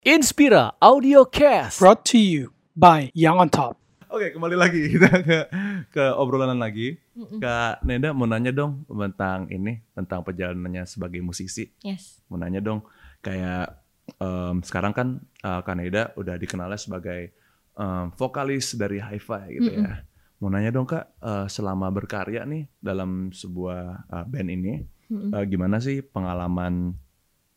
Inspira Audio Cast. brought to you by Young on Top. Oke, kembali lagi kita ke ke obrolan lagi. Kak Neda mau nanya dong tentang ini, tentang perjalanannya sebagai musisi. Yes. Mau nanya dong, kayak em, sekarang kan eh, Kak Neda udah dikenalnya sebagai em, vokalis dari Hi-Fi gitu ya. Mau nanya dong Kak, eh, selama berkarya nih dalam sebuah eh, band ini, eh, gimana sih pengalaman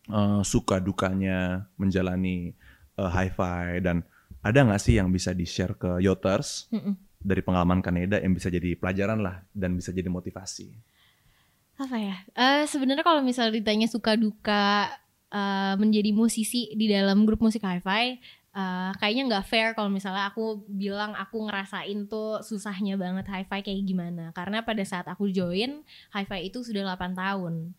eh, suka dukanya menjalani eh, Hi-Fi dan ada nggak sih yang bisa di-share ke Yoters Mm-mm. dari pengalaman Kaneda yang bisa jadi pelajaran lah dan bisa jadi motivasi? Apa ya? Eh sebenarnya kalau misalnya ditanya suka duka eh, menjadi musisi di dalam grup musik hi-fi, eh, kayaknya nggak fair kalau misalnya aku bilang aku ngerasain tuh susahnya banget hi-fi kayak gimana. Karena pada saat aku join, hi-fi itu sudah 8 tahun.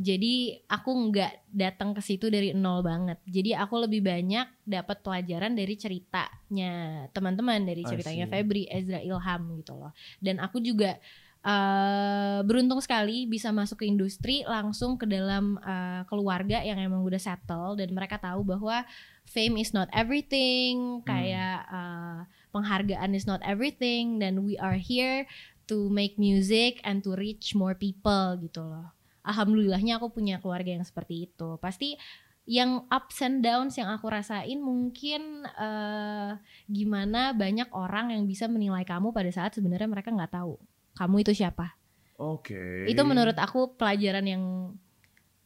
Jadi aku nggak datang ke situ dari nol banget. Jadi aku lebih banyak dapat pelajaran dari ceritanya teman-teman, dari ceritanya. Febri, Ezra Ilham gitu loh. Dan aku juga eh, beruntung sekali bisa masuk ke industri langsung ke dalam eh, keluarga yang emang udah settle dan mereka tahu bahwa fame is not everything, kayak eh, penghargaan is not everything dan we are here to make music and to reach more people gitu loh. Alhamdulillahnya aku punya keluarga yang seperti itu. Pasti yang ups and downs yang aku rasain mungkin eh, gimana banyak orang yang bisa menilai kamu pada saat sebenarnya mereka nggak tahu kamu itu siapa. Oke. Itu menurut aku pelajaran yang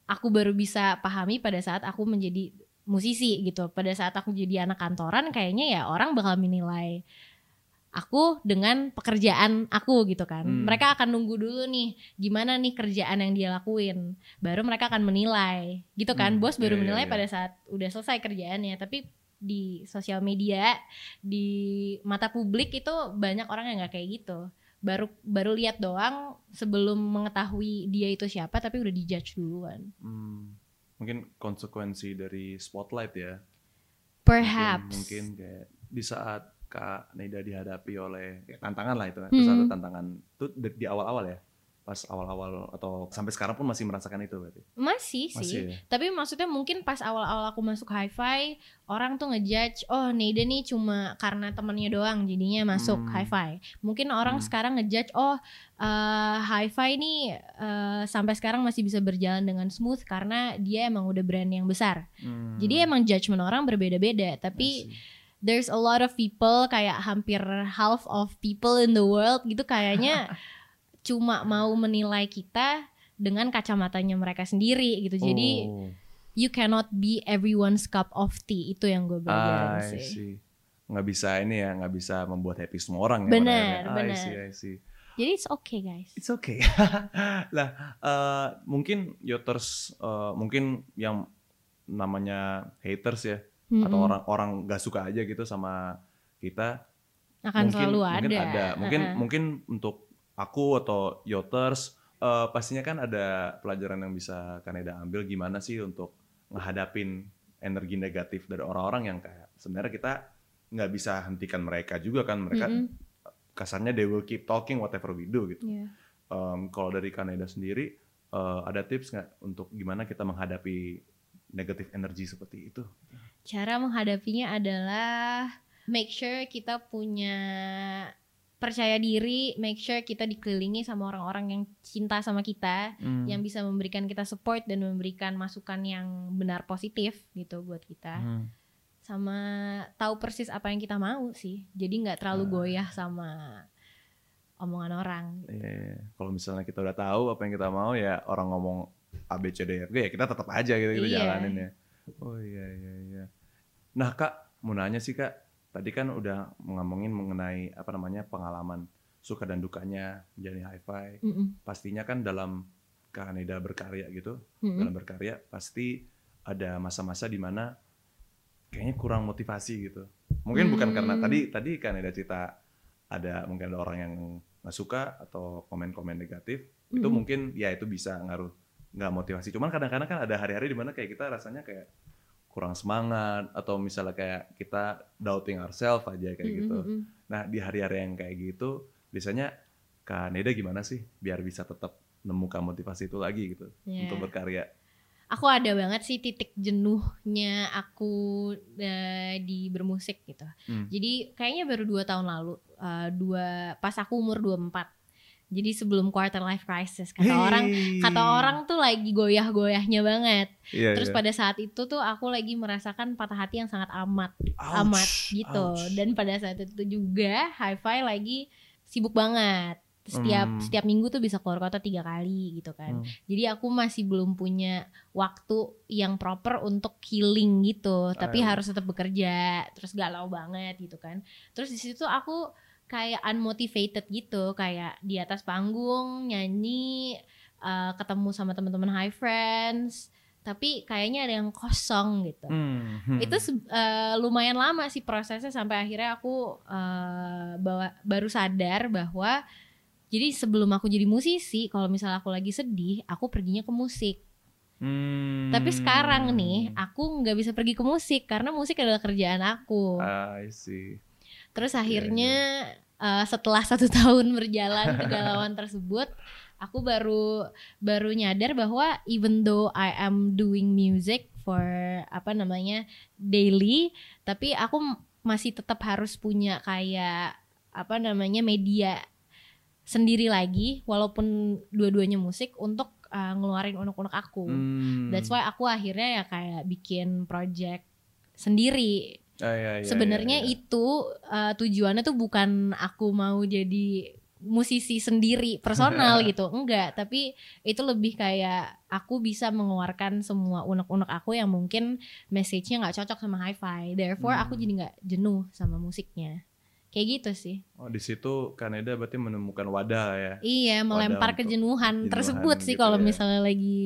aku baru bisa pahami pada saat aku menjadi musisi gitu. Pada saat aku jadi anak kantoran kayaknya ya orang bakal menilai aku dengan pekerjaan aku gitu kan. Hmm. Mereka akan nunggu dulu nih gimana nih kerjaan yang dia lakuin. Baru mereka akan menilai. Gitu kan. Hmm, Bos baru iya, iya, menilai iya. pada saat udah selesai kerjaannya. Tapi di sosial media, di mata publik itu banyak orang yang nggak kayak gitu. Baru baru lihat doang sebelum mengetahui dia itu siapa tapi udah dijudge duluan. Hmm, mungkin konsekuensi dari spotlight ya. Perhaps. Mungkin, mungkin kayak di saat Kak Neda dihadapi oleh ya, tantangan lah itu kan. Itu satu Hmm. tantangan itu di awal-awal ya. Pas awal-awal atau sampai sekarang pun masih merasakan itu berarti. Masih sih. Masih ya? Tapi maksudnya mungkin pas awal-awal aku masuk hi-fi, orang tuh ngejudge, oh Neida nih cuma karena temennya doang jadinya masuk Hmm. hi-fi. Mungkin orang Hmm. sekarang ngejudge, oh eh, hi-fi nih eh, sampai sekarang masih bisa berjalan dengan smooth karena dia emang udah brand yang besar. Hmm, Jadi emang judgement orang berbeda-beda. Tapi there's a lot of people kayak hampir half of people in the world gitu kayaknya cuma mau menilai kita dengan kacamatanya mereka sendiri gitu. Jadi Oh, you cannot be everyone's cup of tea itu yang gue belajarin I sih. see. Nggak bisa ini ya, nggak bisa membuat happy semua orang ya. Benar, akhirnya. benar. I see, I see. Jadi it's okay guys. It's okay. lah, eh, mungkin Yoters, eh, mungkin yang namanya haters ya, atau Mm-mm. orang-orang nggak suka aja gitu sama kita, akan mungkin, selalu ada. mungkin ada. Mungkin Uh-uh. mungkin untuk aku atau Yoters, eh, pastinya kan ada pelajaran yang bisa Kaneda ambil gimana sih untuk ngehadapin energi negatif dari orang-orang yang kayak sebenarnya kita nggak bisa hentikan mereka juga kan mereka Mm-mm. kasarnya they will keep talking whatever we do gitu. Iya. Em, kalau dari Kaneda sendiri eh, ada tips nggak untuk gimana kita menghadapi negatif energi seperti itu? Cara menghadapinya adalah make sure kita punya percaya diri, make sure kita dikelilingi sama orang-orang yang cinta sama kita, Hmm. yang bisa memberikan kita support dan memberikan masukan yang benar positif gitu buat kita. Hmm. Sama tahu persis apa yang kita mau sih. Jadi nggak terlalu Ah. goyah sama omongan orang. Iya, iya. Kalau misalnya kita udah tahu apa yang kita mau ya orang ngomong A B C D E F G ya kita tetap aja gitu kita Iya. jalanin ya. Oh iya iya iya. Nah kak mau nanya sih kak, tadi kan udah ngomongin mengenai apa namanya pengalaman suka dan dukanya menjadi hi-fi. Mm-mm. Pastinya kan dalam Kaneda berkarya gitu, Mm-mm. dalam berkarya pasti ada masa-masa di mana kayaknya kurang motivasi gitu. Mungkin bukan karena Hmm. tadi tadi kan ada cerita ada mungkin ada orang yang nggak suka atau komen-komen negatif itu Mhm. mungkin ya itu bisa ngaruh nggak motivasi. Cuman kadang-kadang kan ada hari-hari di mana kayak kita rasanya kayak kurang semangat atau misalnya kayak kita doubting ourselves aja kayak gitu. Mm-mm. Nah di hari-hari yang kayak gitu biasanya Kak Neda gimana sih biar bisa tetap menemukan motivasi itu lagi gitu Iya. untuk berkarya? aku ada banget sih titik jenuhnya aku eh, di bermusik gitu. Hmm. Jadi kayaknya baru dua tahun lalu, eh, dua pas aku umur 24 Jadi sebelum quarter life crisis kata orang kata orang tuh lagi goyah-goyahnya banget. Iya, Terus iya. pada saat itu tuh aku lagi merasakan patah hati yang sangat amat Ouch, amat gitu. ouch. Dan pada saat itu juga Hi-Fi lagi sibuk banget. Setiap Hmm. setiap minggu tuh bisa keluar kota tiga kali gitu kan. Hmm. Jadi aku masih belum punya waktu yang proper untuk healing gitu. Tapi Ah. harus tetap bekerja. Terus galau banget gitu kan. Terus di situ aku kayak unmotivated gitu, kayak di atas panggung nyanyi, eh, ketemu sama teman-teman high friends, tapi kayaknya ada yang kosong gitu. Hmm, hmm. Itu eh, lumayan lama sih prosesnya sampai akhirnya aku eh, bawa, baru sadar bahwa jadi sebelum aku jadi musisi, kalau misalnya aku lagi sedih, aku perginya ke musik. Hmm. Tapi sekarang nih, aku nggak bisa pergi ke musik karena musik adalah kerjaan aku. I see. Terus Iya, akhirnya eh, setelah satu tahun berjalan kegalauan tersebut, aku baru baru nyadar bahwa even though I am doing music for apa namanya daily, tapi aku masih tetap harus punya kayak apa namanya media sendiri lagi, walaupun dua-duanya musik untuk eh, ngeluarin unek-unek aku. Hmm. That's why aku akhirnya ya kayak bikin project sendiri Ah, iya, iya, sebenarnya iya, iya. itu uh, tujuannya tuh bukan aku mau jadi musisi sendiri personal gitu enggak tapi itu lebih kayak aku bisa mengeluarkan semua unek-unek aku yang mungkin message-nya nggak cocok sama hi-fi therefore aku Hmm. jadi nggak jenuh sama musiknya kayak gitu sih Oh, di situ Kaneda berarti menemukan wadah ya. iya melempar kejenuhan jenuhan tersebut sih gitu kalau ya. misalnya lagi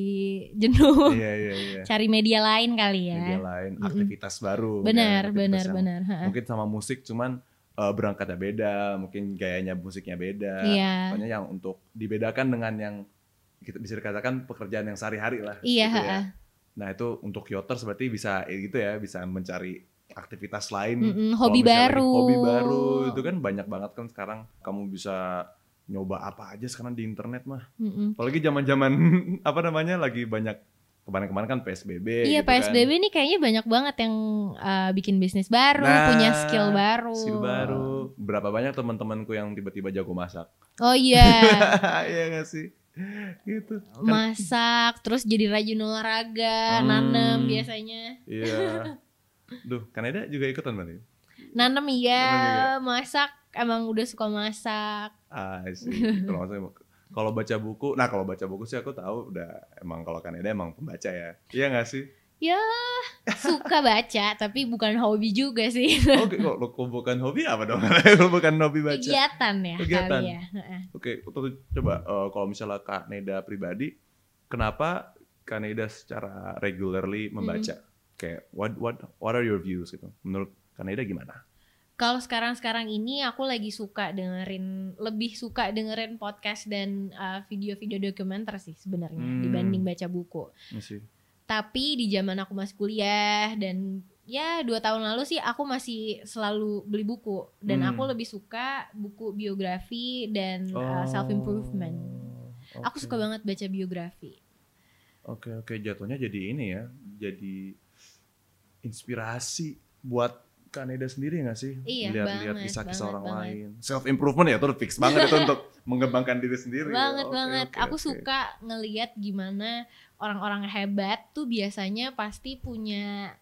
jenuh iya, iya, iya. cari media lain kali ya Media lain, aktivitas baru. benar kan, aktivitas benar yang benar ha. Mungkin sama musik cuman eh, berangkatnya beda, mungkin gayanya musiknya beda. iya Pokoknya yang untuk dibedakan dengan yang kita bisa dikatakan pekerjaan yang sehari-hari lah. iya gitu ya. Nah itu untuk Kyoters berarti bisa eh, gitu ya, bisa mencari aktivitas lain. Mm-mm, Kalau hobi baru Hobi baru itu kan banyak banget kan sekarang kamu bisa nyoba apa aja sekarang di internet mah. Mm-mm. Apalagi zaman-zaman apa namanya lagi banyak kemarin-kemarin kan PSBB. Iya gitu kan. PSBB nih kayaknya banyak banget yang uh, bikin bisnis baru, Nah, punya skill baru. Skill baru. Berapa banyak teman-temanku yang tiba-tiba jago masak? Oh iya, Iya gak sih? Gitu. Kan- masak, terus jadi rajin olahraga, Hmm. nanem biasanya. Iya. Duh, Kaneda juga ikutan berarti? Nanem iya, masak emang udah suka masak. Ah, sih. Kalau baca buku, nah kalau baca buku sih aku tahu udah emang kalau Kaneda emang pembaca ya. Iya gak sih? Ya suka baca, tapi bukan hobi juga sih. Oke, kok kok bukan hobi apa dong? Kalau bukan hobi baca. Kegiatan ya Kegiatan. kali ya. Oke, coba eh, kalau misalnya Kak Neda pribadi, kenapa Kak Neda secara regularly membaca? Kayak what what what are your views gitu? Menurut Kak Neda gimana? Kalau sekarang-sekarang ini aku lagi suka dengerin lebih suka dengerin podcast dan uh, video-video dokumenter sih sebenarnya Hmm. dibanding baca buku. Tapi di zaman aku masih kuliah dan ya dua tahun lalu sih aku masih selalu beli buku dan Hmm. aku lebih suka buku biografi dan uh, self improvement. Aku oke. suka banget baca biografi. Oke oke jatuhnya jadi ini ya, jadi inspirasi buat Kaneda sendiri nggak sih? Iya, Lihat-lihat kisah-kisah orang banget. lain. Self improvement ya tuh fix banget itu untuk mengembangkan diri sendiri. banget Oke, banget oke, aku oke. suka ngeliat gimana orang-orang hebat tuh biasanya pasti punya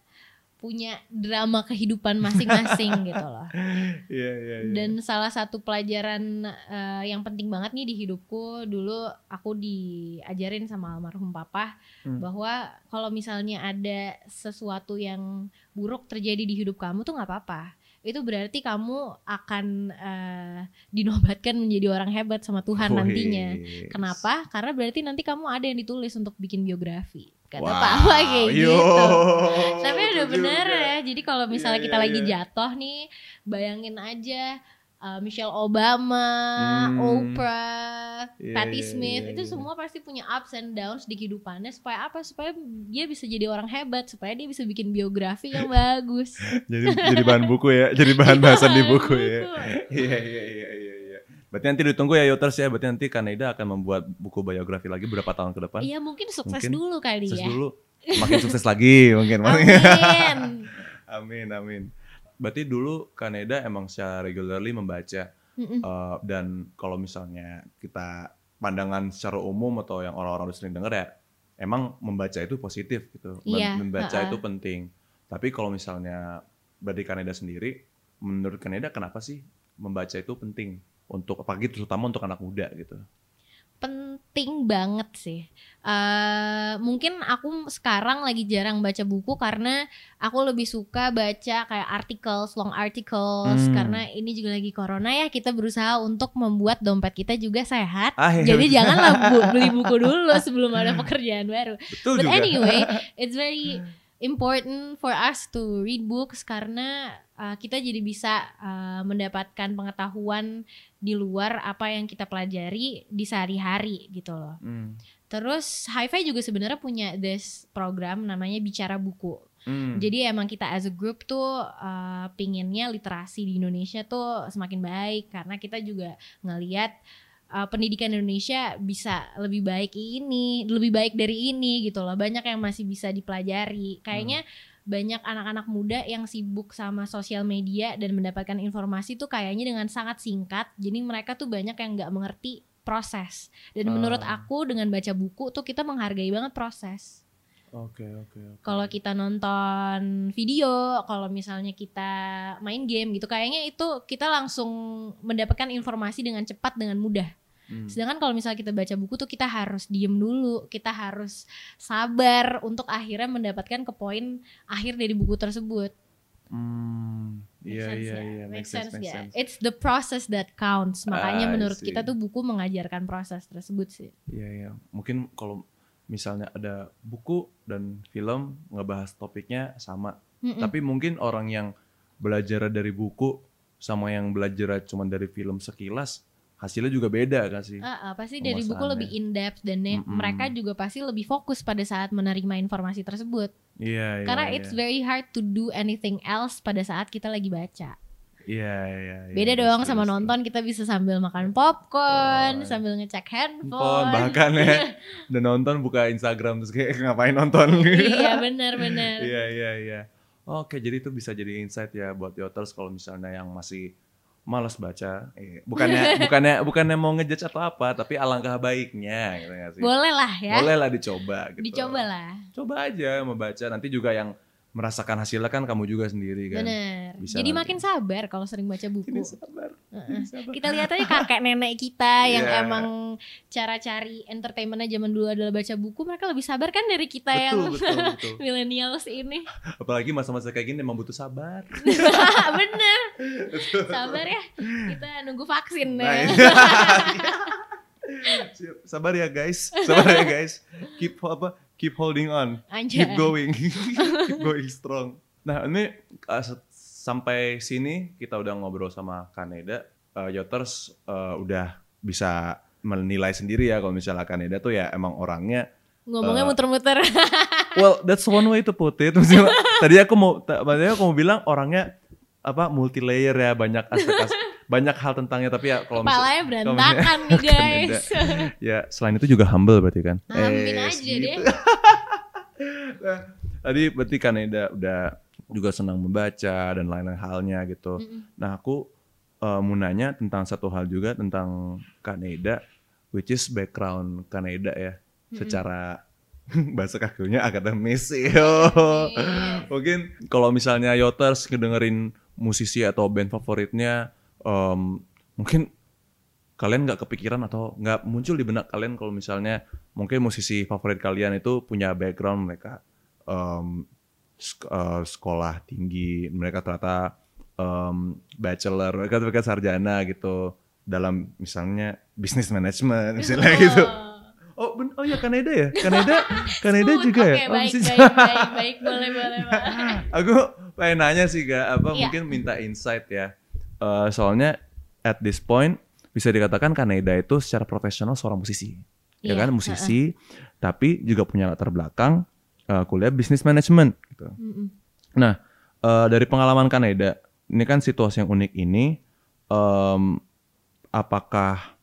punya drama kehidupan masing-masing gitu loh Iya iya iya. dan salah satu pelajaran eh, yang penting banget nih di hidupku dulu aku diajarin sama almarhum papa Hmm. bahwa kalau misalnya ada sesuatu yang buruk terjadi di hidup kamu tuh nggak apa-apa itu berarti kamu akan eh, dinobatkan menjadi orang hebat sama Tuhan nantinya Wih. Kenapa? Karena berarti nanti kamu ada yang ditulis untuk bikin biografi. Kata Wow, papa kayak yo, gitu. Tapi udah bener juga. ya. Jadi kalau misalnya Iya, kita iya, lagi iya. jatuh nih, bayangin aja uh, Michelle Obama, Hmm. Oprah, Iya, Patti iya, Smith, iya, itu iya. semua pasti punya ups and downs di kehidupannya. Supaya apa? Supaya dia bisa jadi orang hebat. Supaya dia bisa bikin biografi yang bagus. jadi jadi bahan buku ya, jadi bahan bahasan di buku ya. Buku. Iya iya iya iya iya. Berarti nanti ditunggu ya Yoters ya. Berarti nanti Kaneda akan membuat buku biografi lagi berapa tahun ke depan? Iya mungkin sukses Mungkin dulu kali Sukses ya. dulu. Makin sukses lagi mungkin. Amin. amin, amin. Berarti dulu Kaneda emang secara regularly membaca Mm-mm. eh, dan kalau misalnya kita pandangan secara umum atau yang orang-orang udah sering denger ya, emang membaca itu positif gitu. Iya, membaca ha-ha. itu penting. Tapi kalau misalnya berarti Kaneda sendiri, menurut Kaneda kenapa sih membaca itu penting untuk apalagi terutama untuk anak muda gitu? penting banget sih. eh mungkin aku sekarang lagi jarang baca buku karena aku lebih suka baca kayak articles, long articles Hmm. karena ini juga lagi corona ya kita berusaha untuk membuat dompet kita juga sehat. Ah, iya, Jadi janganlah bu- beli buku dulu sebelum ada pekerjaan baru. Betul But juga. anyway, it's very important for us to read books karena uh, kita jadi bisa uh, mendapatkan pengetahuan di luar apa yang kita pelajari di sehari-hari gitu loh. Hmm. Terus Hi-Fi juga sebenarnya punya this program namanya Bicara Buku. Hmm. Jadi emang kita as a group tuh uh, pinginnya literasi di Indonesia tuh semakin baik karena kita juga ngelihat uh, pendidikan Indonesia bisa lebih baik ini, lebih baik dari ini gitu loh. Banyak yang masih bisa dipelajari. Kayaknya banyak anak-anak muda yang sibuk sama sosial media dan mendapatkan informasi tuh kayaknya dengan sangat singkat. Jadi mereka tuh banyak yang nggak mengerti proses. Dan menurut Ah. aku dengan baca buku tuh kita menghargai banget proses Oke, oke, oke. kalau kita nonton video, kalau misalnya kita main game gitu, kayaknya itu kita langsung mendapatkan informasi dengan cepat dengan mudah. Hmm. Sedangkan kalau misalnya kita baca buku tuh kita harus diem dulu, kita harus sabar untuk akhirnya mendapatkan ke poin akhir dari buku tersebut. Hmm, iya iya ya? iya, Make sense, make sense. It's the process that counts. Makanya I menurut see. kita tuh buku mengajarkan proses tersebut sih. Iya iya, mungkin kalau misalnya ada buku dan film ngebahas topiknya sama, Mm-mm. tapi mungkin orang yang belajar dari buku sama yang belajar cuma dari film sekilas hasilnya juga beda kan sih? Ah, ah, pasti dari buku lebih in depth dan ne- Mm-mm. mereka juga pasti lebih fokus pada saat menerima informasi tersebut. Iya iya. Karena iya. it's very hard to do anything else pada saat kita lagi baca. Iya iya. iya, Beda yes, dong yes, sama yes. nonton kita bisa sambil makan popcorn, Oh, sambil ngecek Handphone, bahkan ya udah nonton buka Instagram terus kayak ngapain nonton iya benar-benar. Iya iya iya. Oke jadi itu bisa jadi insight ya buat yoters kalau misalnya yang masih malas baca. Eh, bukannya bukannya bukannya mau ngejudge atau apa, tapi alangkah baiknya gitu nggak sih. Boleh lah ya. Boleh lah dicoba gitu. Dicoba lah. Coba aja membaca. Nanti juga yang merasakan hasilnya kan kamu juga sendiri kan. Bener. Bisa Jadi nanti. makin sabar kalau sering baca buku. Ini sabar. Kita lihat aja kakek nenek kita yang Iya. emang cara cari entertainmentnya zaman dulu adalah baca buku, mereka lebih sabar kan dari kita Betul yang betul betul. millennials ini. Apalagi masa-masa kayak gini emang butuh sabar. Bener. Sabar ya. Kita nunggu vaksin Nah, ya. Siap. Sabar ya guys, sabar ya guys. Keep apa? Keep holding on. Anjay. Keep going, keep going strong. Nah ini sampai sini kita udah ngobrol sama Kaneda. Uh, Yoters uh, udah bisa menilai sendiri ya kalau misalnya Kaneda tuh ya emang orangnya. Ngomongnya Eh, muter-muter. Well, that's one way to put it. Maksudnya, tadi aku mau, ta- tadi aku mau bilang orangnya apa multi layer ya banyak aspek banyak hal tentangnya tapi ya kalau Kepalanya misal- berantakan nih guys. ya selain itu juga humble berarti kan Amin Eh, aja gitu. deh. Nah, tadi berarti Kaneda udah juga senang membaca dan lain-lain halnya gitu. Mm-mm. Nah aku eh, mau nanya tentang satu hal juga tentang Kaneda, which is background Kaneda ya, secara bahasa kakunya akademis. Yo. Mungkin kalau misalnya Yoters ngedengerin musisi atau band favoritnya, em, mungkin kalian nggak kepikiran atau nggak muncul di benak kalian kalau misalnya mungkin musisi favorit kalian itu punya background mereka em, eh, sekolah tinggi, mereka ternyata em, bachelor, mereka mereka sarjana gitu dalam misalnya bisnis manajemen misalnya gitu. Oh, ben- oh ya Kanada ya, Kanada, Kanada juga Oke, ya. Oh, baik, baik, baik, baik, boleh, boleh. Aku pengen nanya sih gak apa Iya. mungkin minta insight ya. Eh, soalnya at this point bisa dikatakan Kaneda itu secara profesional seorang musisi. Ya Iya, kan musisi tapi juga punya latar belakang eh, kuliah bisnis manajemen gitu. Mm-mm. Nah, eh, dari pengalaman Kaneda, ini kan situasi yang unik ini em, apakah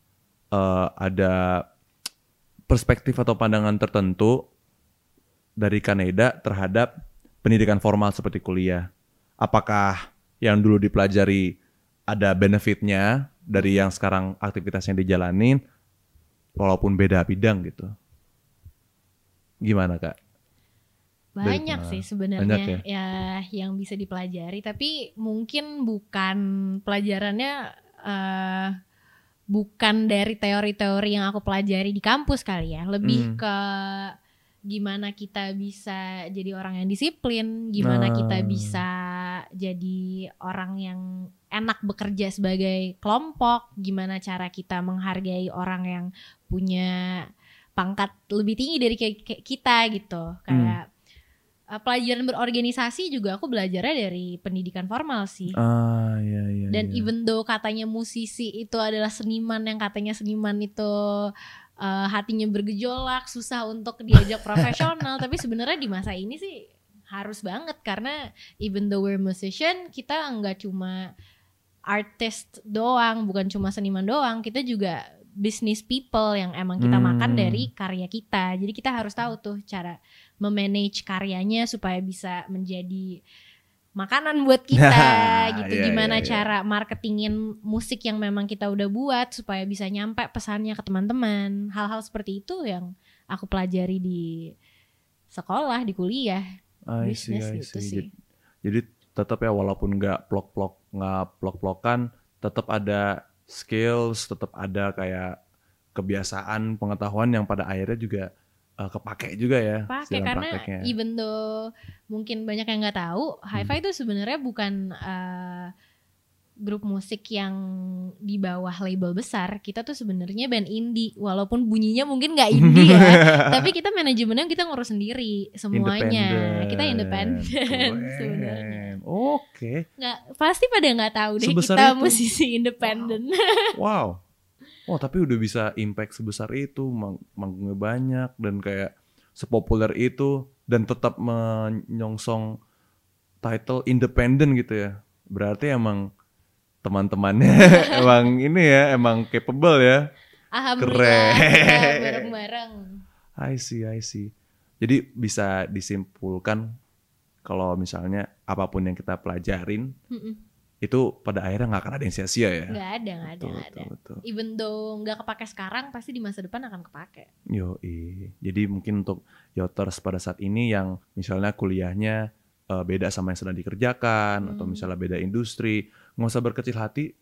eh, ada perspektif atau pandangan tertentu dari Kaneda terhadap pendidikan formal seperti kuliah? Apakah yang dulu dipelajari ada benefitnya dari yang sekarang aktivitasnya dijalanin walaupun beda bidang gitu? Gimana kak? Banyak sih Banyak sebenarnya ya? ya yang bisa dipelajari tapi mungkin bukan pelajarannya eh, bukan dari teori-teori yang aku pelajari di kampus kali ya lebih Hmm. ke gimana kita bisa jadi orang yang disiplin gimana kita Ah. bisa jadi orang yang enak bekerja sebagai kelompok gimana cara kita menghargai orang yang punya pangkat lebih tinggi dari kayak kayak kita gitu kayak uh, pelajaran berorganisasi juga aku belajarnya dari pendidikan formal sih Ah iya iya. dan iya. even though katanya musisi itu adalah seniman yang katanya seniman itu uh, hatinya bergejolak susah untuk diajak profesional tapi sebenarnya di masa ini sih harus banget karena even though we're musician kita nggak cuma artist doang bukan cuma seniman doang kita juga business people yang emang kita Hmm. makan dari karya kita jadi kita harus tahu tuh cara memanage karyanya supaya bisa menjadi makanan buat kita gitu. Iya, gimana iya, iya. cara marketingin musik yang memang kita udah buat supaya bisa nyampe pesannya ke teman-teman. Hal-hal seperti itu yang aku pelajari di sekolah di kuliah. I see, bisnis I gitu sih. Jadi, jadi tetap ya walaupun nggak plok-plok nggak plok-plokan, tetap ada skills, tetap ada kayak kebiasaan, pengetahuan yang pada akhirnya juga eh, kepake juga ya pakai karena prakteknya. even though mungkin banyak yang nggak tahu hi-fi Hmm. itu sebenarnya bukan eh, grup musik yang di bawah label besar kita tuh sebenarnya band indie walaupun bunyinya mungkin nggak indie ya tapi kita manajemennya kita ngurus sendiri semuanya kita independen sebenarnya. Oke. nggak pasti pada nggak tahu deh Sebesar kita itu? musisi independen Wow. Wah, tapi udah bisa impact sebesar itu, mang- manggungnya banyak dan kayak sepopuler itu dan tetap menyongsong title independent gitu ya. Berarti emang teman-temannya emang ini ya, emang capable ya. alhamdulillah Keren. bareng-bareng I see, I see. Jadi bisa disimpulkan kalau misalnya apa pun yang kita pelajarin Mm-mm. Itu pada akhirnya nggak akan ada yang sia-sia ya. nggak ada nggak ada nggak ada betul, betul. even though nggak kepake sekarang pasti di masa depan akan kepake Yo, jadi mungkin untuk yoters pada saat ini yang misalnya kuliahnya eh, beda sama yang sedang dikerjakan atau Hmm. misalnya beda industri, nggak usah berkecil hati.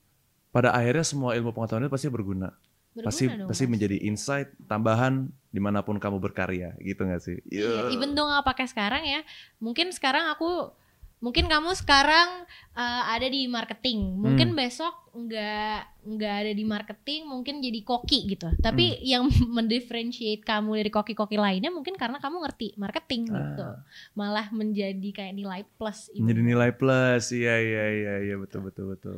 Pada akhirnya semua ilmu pengetahuan itu pasti berguna, Berguna pasti dong, pasti menjadi insight tambahan di mana pun kamu berkarya, gitu nggak sih? Iya, Yo. even though nggak pakai sekarang ya, mungkin sekarang aku, mungkin kamu sekarang uh, ada di marketing, mungkin Hmm. besok nggak nggak ada di marketing, mungkin jadi koki gitu. Tapi Hmm. yang mendifferentiate kamu dari koki-koki lainnya mungkin karena kamu ngerti marketing gitu, Ah. malah menjadi kayak nilai plus. even Menjadi nilai plus, iya iya iya iya betul betul betul.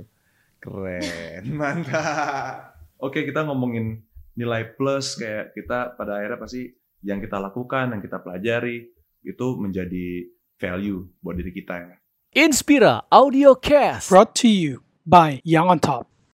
Keren, mantap. Oke kita ngomongin nilai plus kayak kita pada akhirnya pasti yang kita lakukan, yang kita pelajari itu menjadi value buat diri kita ya. Inspira Audio Cast. Brought to you by Young on Top.